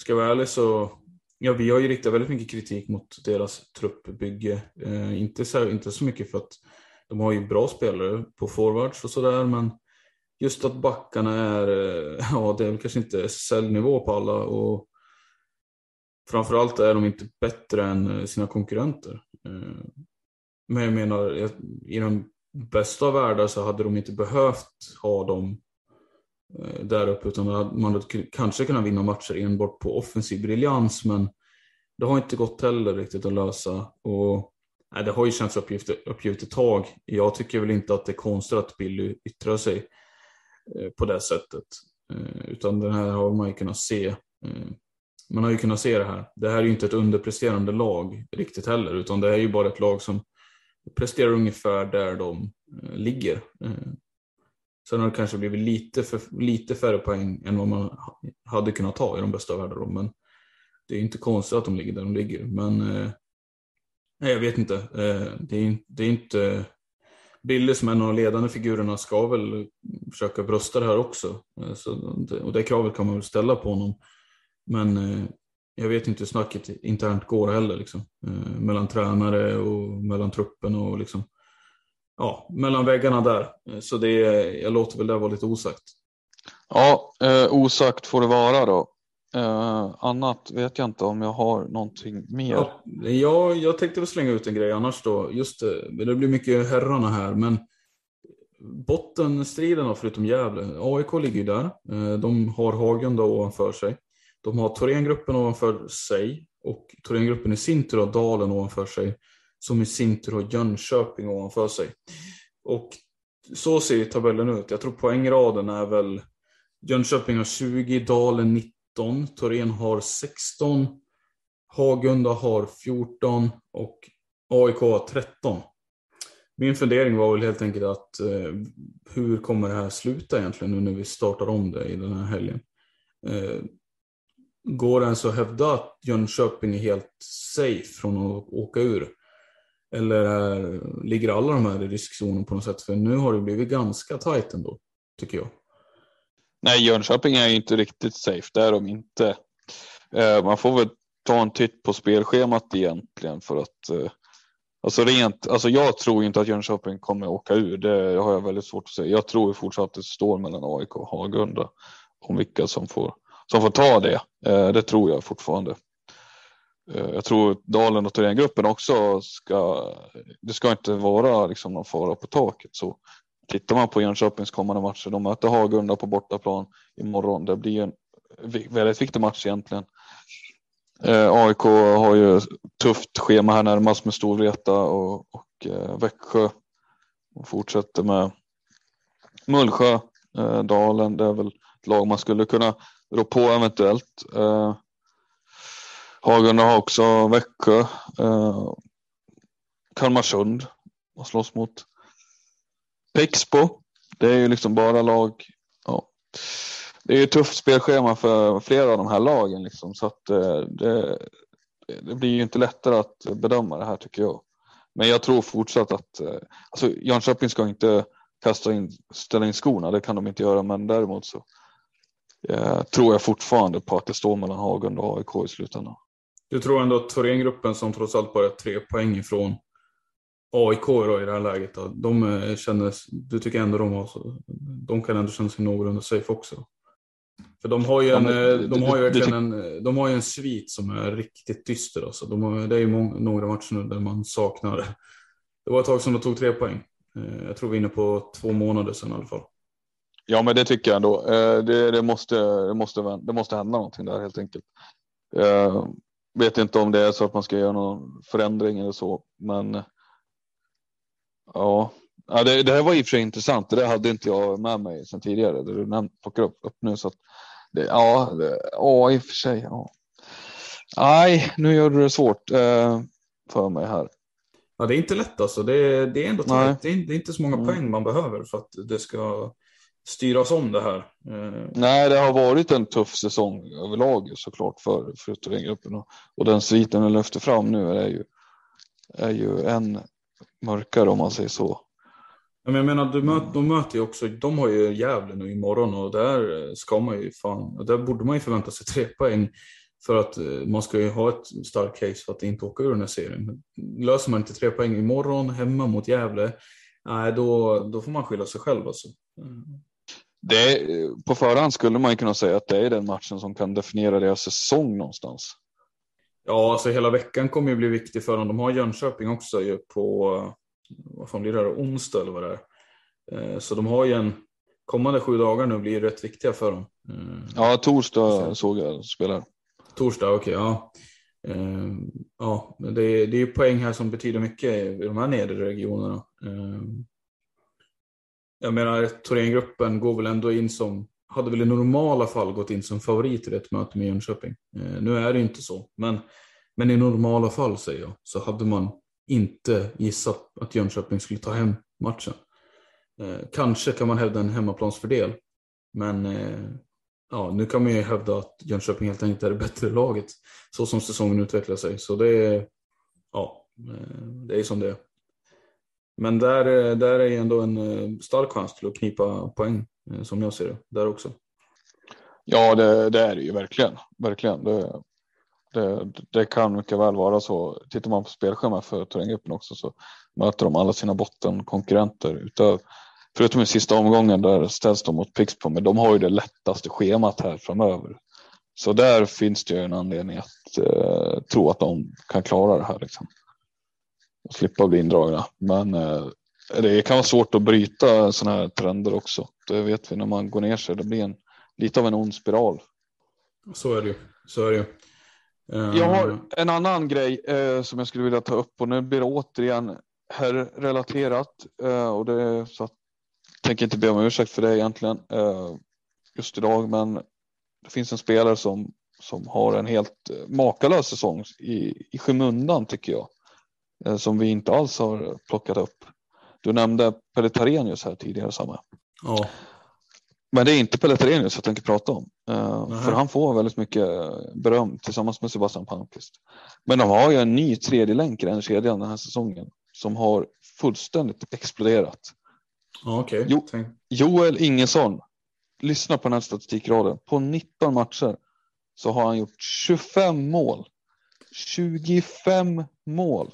ska jag vara ärlig så, ja vi har ju riktat väldigt mycket kritik mot deras truppbygge. Eh, inte, så, inte så mycket för att de har ju bra spelare på forwards och sådär men just att backarna är, eh, ja det är väl kanske inte SSL-nivå på alla och framförallt är de inte bättre än eh, sina konkurrenter. Eh, men jag menar, i den bästa av världar så hade de inte behövt ha dem där uppe utan man hade kanske kunnat vinna matcher enbart på offensiv briljans men det har inte gått heller riktigt att lösa. Och nej, det har ju känts uppgivet, uppgivet ett tag. Jag tycker väl inte att det är konstigt att Billy yttrar sig eh, Eh, på det sättet. Eh, utan det här har man ju kunnat se. Eh, man har ju kunnat se det här. Det här är ju inte ett underpresterande lag riktigt heller, utan det är ju bara ett lag som presterar ungefär där de ligger. Sen har det kanske blivit lite, för, lite färre poäng än vad man hade kunnat ta i de bästa världar. Men det är inte konstigt att de ligger där de ligger. Men nej, jag vet inte. Det är, det är inte... Billy som är en av de ledande figurerna ska väl försöka brösta det här också. Eh, så, och det kravet kan man väl ställa på honom. Men eh, jag vet inte hur snacket internt går heller. Liksom. Eh, mellan tränare och mellan truppen och liksom, ja, mellan väggarna där. Eh, så det, jag låter väl det vara lite osagt. Ja, eh, osagt får det vara då. Uh, annat vet jag inte om jag har någonting mer. Ja, jag, jag tänkte väl slänga ut en grej annars då. Just det, det blir mycket herrarna här, men bottenstriden förutom Gävle. AIK ligger ju där. Eh, de har Hagunda ovanför sig. De har Thorengruppen ovanför sig och Thorengruppen i sin tur har Dalen ovanför sig som i sin tur har Jönköping ovanför sig. Och så ser tabellen ut. Jag tror poängraden är väl Jönköping har 20, Dalen 19, Torén har 16, Hagunda har 14 och AIK har 13. Min fundering var väl helt enkelt att eh, hur kommer det här sluta egentligen nu när vi startar om det i den här helgen? Eh, Går det ens att hävda att Jönköping är helt safe från att åka ur? Eller är, ligger alla de här i riskzonen på något sätt? För nu har det blivit ganska tajt ändå, tycker jag. Nej, Jönköping är ju inte riktigt safe, det är de inte. Eh, man får väl ta en titt på spelschemat egentligen för att eh, Alltså rent, alltså jag tror inte att Jönköping kommer åka ur. Det har jag väldigt svårt att säga. Jag tror fortsatt att det står mellan AIK och Hagunda om vilka som får som får ta det. Eh, det tror jag fortfarande. Eh, jag tror Dalen och Thorengruppen också ska, det ska inte vara liksom någon fara på taket. Så tittar man på Jönköpings kommande matcher, de möter Hagunda på bortaplan imorgon. Det blir en väldigt viktig match egentligen. Eh, AIK har ju tufft schema här närmast med Storvreta och, och eh, Växjö. Och fortsätter med Mullsjö, eh, Dalen. Det är väl ett lag man skulle kunna rå på eventuellt. Eh, Hagunda har också Växjö, eh, Kalmarsund att slåss mot Pexbo. Det är ju liksom bara lag. Ja. Det är ju tufft spelschema för flera av de här lagen liksom, så att eh, det, det blir ju inte lättare att bedöma det här tycker jag. Men jag tror fortsatt att eh, alltså Jönköping ska inte kasta in, ställa in skorna, det kan de inte göra, men däremot så eh, tror jag fortfarande på att det står mellan Hagen och AIK i slutändan. Du tror ändå att Thorengruppen som trots allt bara är tre poäng ifrån AIK då, i det här läget, då, de eh, känner, du tycker ändå de, har, de kan ändå känna sig någorlunda safe också? För de har ju, en, ja, men, de har ju verkligen en, de har ju en svit som är riktigt dyster. Alltså. De har, det är ju många, några matcher nu där man saknar det. Det var ett tag som de tog tre poäng. Eh, jag tror vi är inne på två månader sedan i alla fall. Ja, men det tycker jag ändå. Eh, det, det, måste, det, måste, det måste hända någonting där helt enkelt. Jag vet inte om det är så att man ska göra någon förändring eller så, men ja, ja det, det här var i och för sig intressant. Det där hade inte jag med mig sedan tidigare. Det du plockar upp, upp nu. Så att det, ja, det, ja, i och för sig. Ja. Nej, nu gör du det svårt eh, för mig här. Ja, det är inte lätt alltså. Det, det är ändå tajt. Det, det är, inte så många mm. poäng man behöver för att det ska styras om det här. Eh, Nej, det har varit en tuff säsong överlag såklart för, för Thorengruppen och, och den sviten den lyfter fram nu är ju, är ju än mörkare om man säger så. Men jag menar, du möt, de möter ju också, de har ju Gävle nu imorgon och där ska man ju fan, där borde man ju förvänta sig tre poäng för att eh, man ska ju ha ett starkt case för att inte åka ur den här serien. Löser man inte tre poäng imorgon hemma mot Gävle, nej då, då får man skylla sig själv alltså. Det, på förhand skulle man kunna säga att det är den matchen som kan definiera deras säsong någonstans. Ja, alltså hela veckan kommer ju bli viktig för dem. De har Jönköping också ju på, vad fan blir det, här, onsdag eller vad det är. Eh, så de har ju en, kommande sju dagar nu blir rätt viktiga för dem. Eh, ja, torsdag såg jag spelar. Torsdag, okej, okay, ja. Eh, ja, det är, det är poäng här som betyder mycket i de här nedre regionerna. Eh, jag menar, Thorengruppen går väl ändå in som, hade väl i normala fall gått in som favorit i ett möte med Jönköping. Eh, nu är det inte så, men, men i normala fall säger jag, så hade man inte gissat att Jönköping skulle ta hem matchen. Eh, kanske kan man hävda en hemmaplansfördel, men eh, ja, nu kan man ju hävda att Jönköping helt enkelt är det bättre laget så som säsongen utvecklar sig. Så det är, ja, eh, det är som det är. Men där, eh, där är ändå en eh, stark chans till att knipa poäng Eh, som jag ser det, där också. Ja, det, det är det ju verkligen. verkligen. Det, det, det, kan mycket väl vara så. Tittar man på spelschemat för Thorengruppen också så möter de alla sina bottenkonkurrenter utöver Förutom i sista omgången där ställs de mot Pixbo, men de har ju det lättaste schemat här framöver. Så där finns det ju en anledning att eh, tro att de kan klara det här liksom. Och slippa bli indragna. Men eh, det kan vara svårt att bryta sådana här trender också. Det vet vi när man går ner sig. Det blir en, lite av en ond spiral. Så är det ju. Så är det ju. Jag har eh. en annan grej eh, som jag skulle vilja ta upp och nu blir det återigen här relaterat eh, och det så att tänker inte be om ursäkt för det egentligen eh, just idag, men det finns en spelare som, som har en helt eh, makalös säsong i, i skymundan tycker jag, eh, som vi inte alls har plockat upp. Du nämnde Pelle Tarenius här tidigare, Samme. Ja. Men det är inte Pelle Tarenius jag tänker prata om. Uh, för han får väldigt mycket beröm tillsammans med Sebastian Palmqvist. Men de har ju en ny tredje länk i den kedjan den här säsongen som har fullständigt exploderat. Okay. Jo, Joel Ingesson, lyssna på den här statistikraden. På 19 matcher så har han gjort 25 mål. 25 mål.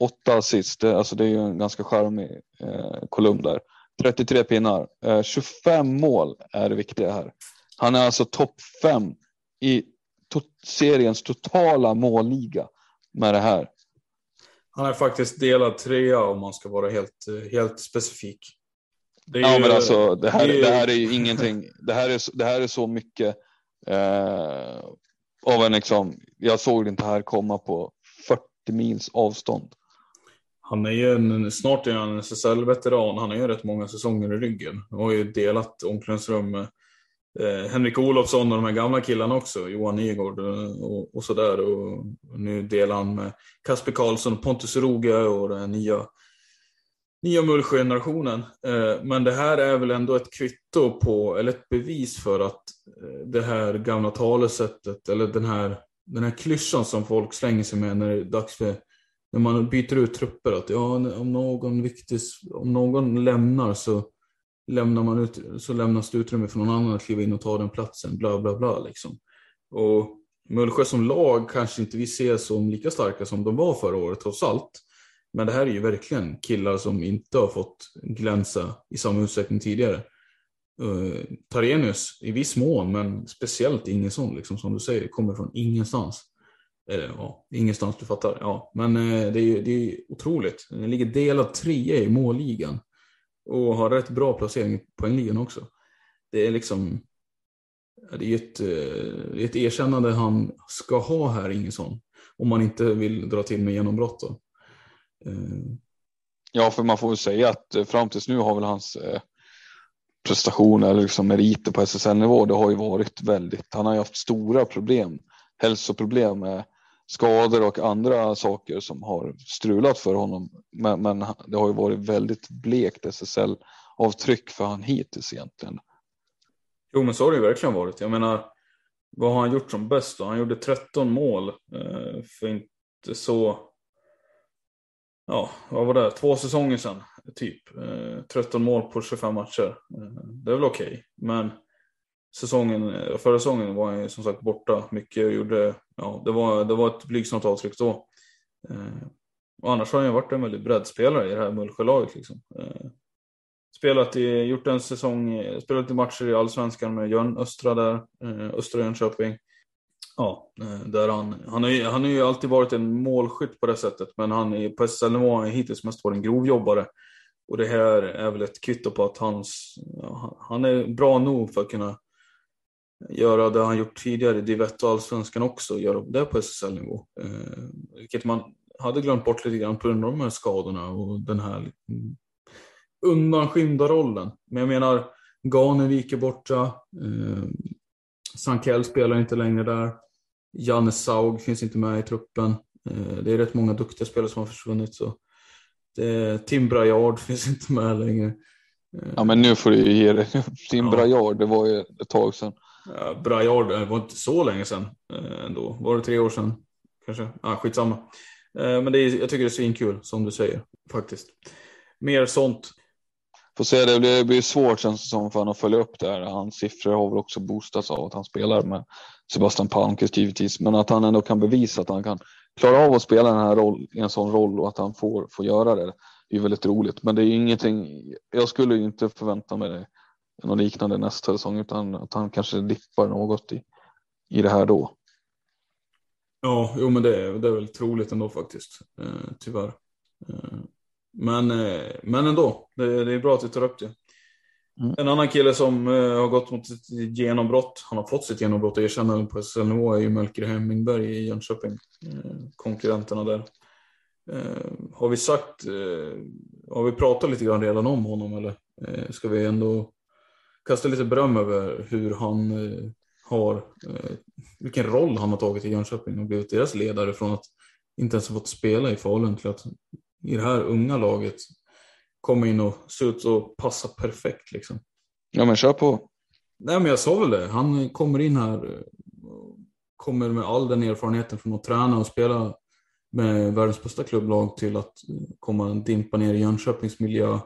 Åtta assist, alltså det är ju en ganska charmig eh, kolumn där. 33 pinnar, eh, 25 mål är det viktiga här. Han är alltså topp 5 i to seriens totala målliga med det här. Han är faktiskt delad trea om man ska vara helt, helt specifik. ja, ju, men alltså det här, det, det här är ju ingenting. Det här är, det här är så mycket eh, av en liksom. Jag såg det inte här komma på 40 mils avstånd. Han är ju en, snart är han en SSL-veteran. Han har ju rätt många säsonger i ryggen. Han har ju delat omklädningsrum med eh, Henrik Olofsson och de här gamla killarna också, Johan Nygård eh, och, och sådär. Och nu delar han med Kasper Karlsson, och Pontus Roge och den nya, nya Mullsjö-generationen. Eh, men det här är väl ändå ett kvitto på, eller ett bevis för att eh, det här gamla talesättet, eller den här, den här klyschan som folk slänger sig med när det är dags för när man byter ut trupper, att ja, om någon viktig, om någon lämnar så lämnar man ut, så lämnas det utrymme för någon annan att kliva in och ta den platsen, bla bla bla liksom. Och Mullsjö som lag kanske inte vi ser som lika starka som de var förra året trots allt. Men det här är ju verkligen killar som inte har fått glänsa i samma utsträckning tidigare. Uh, Tarenius i viss mån, men speciellt Ingesson, liksom, som du säger, kommer från ingenstans. Eller ja, ingenstans du fattar. Ja, men eh, det, är, det är otroligt. Den ligger delad trea i målligan. Och har rätt bra placering i poängligan också. Det är liksom det är ett, eh, ett erkännande han ska ha här, Ingesson. Om man inte vill dra till med genombrott. Då. Ja, för man får väl säga att fram tills nu har väl hans prestationer liksom meriter på SSL-nivå, det har ju varit väldigt, han har ju haft stora problem, hälsoproblem med skador och andra saker som har strulat för honom. Men, men det har ju varit väldigt blekt SSL-avtryck för han hittills egentligen. Jo, men så har det ju verkligen varit. Jag menar, vad har han gjort som bäst då? Han gjorde 13 mål eh, för inte så... Ja, vad var det? Två säsonger sedan, typ. Eh, 13 mål på 25 matcher. Eh, det är väl okej, okay. men säsongen, förra säsongen var han ju som sagt borta mycket och gjorde, ja, det var, det var ett blygsamt avtryck då. Eh, och annars har han ju varit en väldigt breddspelare i det här Mullsjölaget liksom. Eh, spelat i, gjort en säsong, spelat i matcher i Allsvenskan med Jön Östra där, eh, Östra Jönköping. Ja, eh, där han, han, har ju, han har ju alltid varit en målskytt på det sättet, men han är på SL-nivå har hittills mest varit en grovjobbare. Och det här är väl ett kvitto på att hans, ja, han är bra nog för att kunna göra det han gjort tidigare i Div och Allsvenskan också, göra det på SSL-nivå. Eh, vilket man hade glömt bort lite grann på grund av de här skadorna och den här undanskymda rollen. Men jag menar, Ganevik är borta, eh, Sankell spelar inte längre där, Janne Saug finns inte med i truppen. Eh, det är rätt många duktiga spelare som har försvunnit. Så det, Tim Brajard finns inte med längre. Ja men nu får du ju ge det. Tim ja. Brajard, det var ju ett tag sedan. Ja, Brajard, det eh, var inte så länge sedan eh, ändå. Var det tre år sedan? Kanske? Ah, skitsamma. Eh, men det är, jag tycker det är svinkul som du säger faktiskt. Mer sånt. Får se, det blir, det blir svårt känns det som för honom att följa upp det här. Hans siffror har väl också boostats av att han spelar med Sebastian Palmqvist givetvis. Men att han ändå kan bevisa att han kan klara av att spela den här roll, i en sån roll och att han får, får göra det. Det är väldigt roligt. Men det är ingenting, jag skulle inte förvänta mig det, något liknande nästa säsong utan att han kanske dippar något i, i det här då. Ja, jo men det är, det är väl troligt ändå faktiskt, eh, tyvärr. Eh, men, eh, men ändå, det, det, är bra att du tar upp det. Mm. En annan kille som eh, har gått mot ett genombrott, han har fått sitt genombrott och erkännande på SL-nivå är ju Melker Hemmingberg i Jönköping. Eh, konkurrenterna där. Eh, har vi sagt, har vi pratat lite grann redan om honom eller ska vi ändå kasta lite beröm över hur han har, vilken roll han har tagit i Jönköping och blivit deras ledare från att inte ens ha fått spela i Falun till att i det här unga laget komma in och se ut och passa perfekt liksom. Ja men kör på. Nej men jag sa väl det, han kommer in här, kommer med all den erfarenheten från att träna och spela med världens bästa klubblag till att komma och dimpa ner i Jönköpings miljö.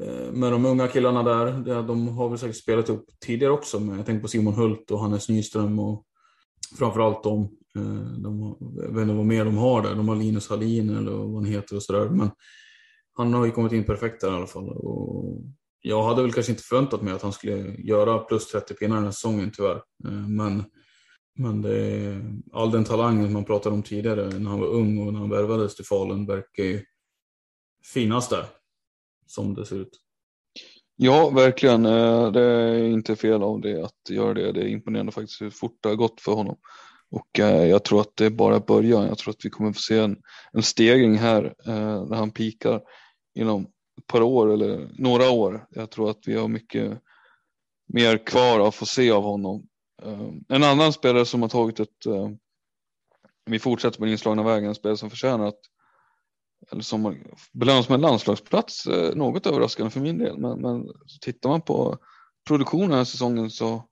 Eh, Med de unga killarna där, de har väl säkert spelat upp tidigare också, men jag tänker på Simon Hult och Hannes Nyström och framförallt eh, de, de jag vet inte vad mer de har där, de har Linus Hallin eller vad han heter och sådär. Men han har ju kommit in perfekt där i alla fall. Och jag hade väl kanske inte förväntat mig att han skulle göra plus 30 pinnar den här säsongen tyvärr. Eh, men, men det är, all den talangen man pratade om tidigare när han var ung och när han värvades till Falun verkar ju finnas där. Som det ser ut. Ja, verkligen. Eh, det är inte fel av det att göra det. Det är imponerande faktiskt hur fort det har gått för honom. Och eh, jag tror att det är bara början. Jag tror att vi kommer få se en, en stegring här eh, när han pikar inom ett par år eller några år. Jag tror att vi har mycket mer kvar att få se av honom. En annan spelare som har tagit ett, vi fortsätter på den inslagna vägen, en spelare som förtjänar att, eller som belönas med en landslagsplats, uh, något överraskande för min del. Men, men tittar man på produktionen den här säsongen så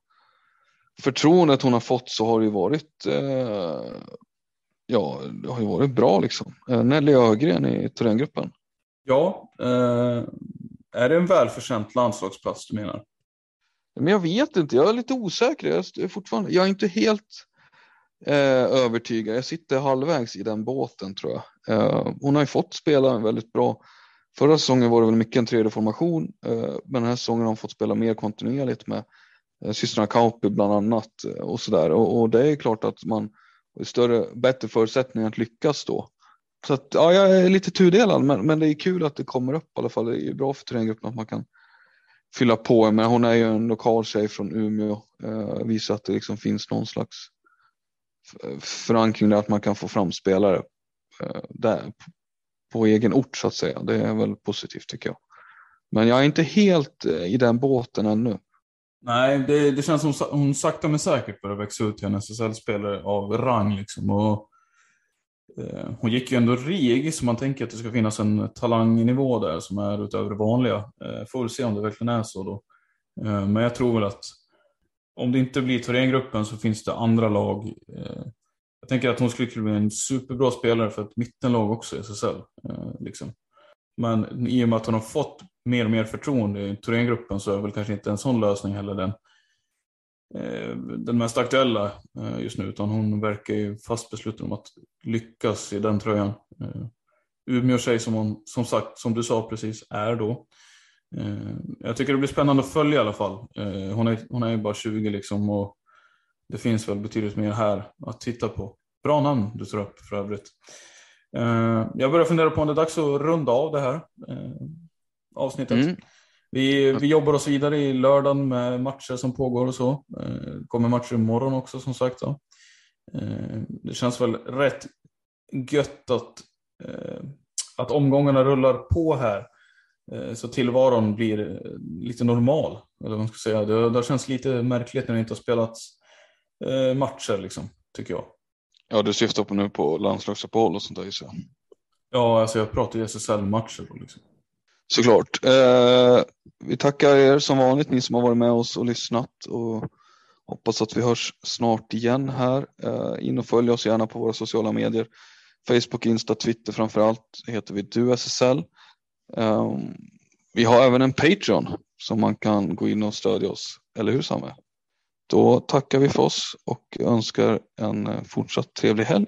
förtroendet hon har fått så har det ju varit ja, det har ju varit bra liksom. Nelly Ögren i Thorengruppen. Ja, eh, är det en välförtjänt landslagsplats du menar? Men jag vet inte, jag är lite osäker. Jag är, fortfarande, jag är inte helt Eh, övertyga. övertygad. Jag sitter halvvägs i den båten tror jag. Eh, hon har ju fått spela väldigt bra. Förra säsongen var det väl mycket en tredje formation, eh, men den här säsongen har hon fått spela mer kontinuerligt med systrarna Kauppi bland annat och sådär. Och, och, det är klart att man har större, bättre förutsättningar att lyckas då. Så att, ja, jag är lite tudelad, men, men det är kul att det kommer upp i alla fall. Det är bra för terränggruppen att man kan fylla på. Men hon är ju en lokal tjej från Umeå. Eh, visar att det liksom finns någon slags förankring där att man kan få fram spelare eh, där på, egen ort så att säga. Det är väl positivt tycker jag. Men jag är inte helt eh, i den båten ännu. Nej, det, det känns som hon sakta men säkert börjar växa ut till en SSL-spelare av rang. Liksom. Och Eh, hon gick ju ändå RIG, så man tänker att det ska finnas en talangnivå där som är utöver det vanliga. Eh, får väl se om det verkligen är så då. Eh, men jag tror väl att om det inte blir Thorengruppen så finns det andra lag. Eh, jag tänker att hon skulle kunna bli en superbra spelare för ett mittenlag också i SSL. Eh, liksom. Men i och med att hon har fått mer och mer förtroende i Thorengruppen så är väl kanske inte en sån lösning heller den Eh, den mest aktuella eh, just nu, utan hon verkar ju fast besluten om att lyckas i den tröjan. Eh, Umeå-tjej som hon, som sagt, som du sa precis, är då. Jag tycker det blir spännande att följa i alla fall. Hon är, hon är ju bara 20 liksom och det finns väl betydligt mer här att titta på. Bra namn du tar upp för övrigt. Jag börjar fundera på om det är dags att runda av det här avsnittet. Mm. Vi, vi jobbar oss vidare i lördagen med matcher som pågår och så. Eh, kommer matcher imorgon också som sagt. Då. Eh, det känns väl rätt gött att, eh, att omgångarna rullar på här. Eh, så tillvaron blir lite normal. Eller vad man ska säga. Det, det känns lite märkligt när det inte har spelats matcher, liksom, tycker jag. Ja, du syftar på nu på landslagsuppehåll och sånt där så. Ja, alltså jag pratar ju SSL-matcher. Liksom. Såklart. Eh, vi tackar er som vanligt, ni som har varit med oss och lyssnat. Och hoppas att vi hörs snart igen här. Eh, in och följ oss gärna på våra sociala medier. Facebook, Insta, Twitter framför allt heter vi DuSSL. Um, vi har även en Patreon som man kan gå in och stödja oss. Eller hur Samme? Då tackar vi för oss och önskar en eh, fortsatt trevlig helg.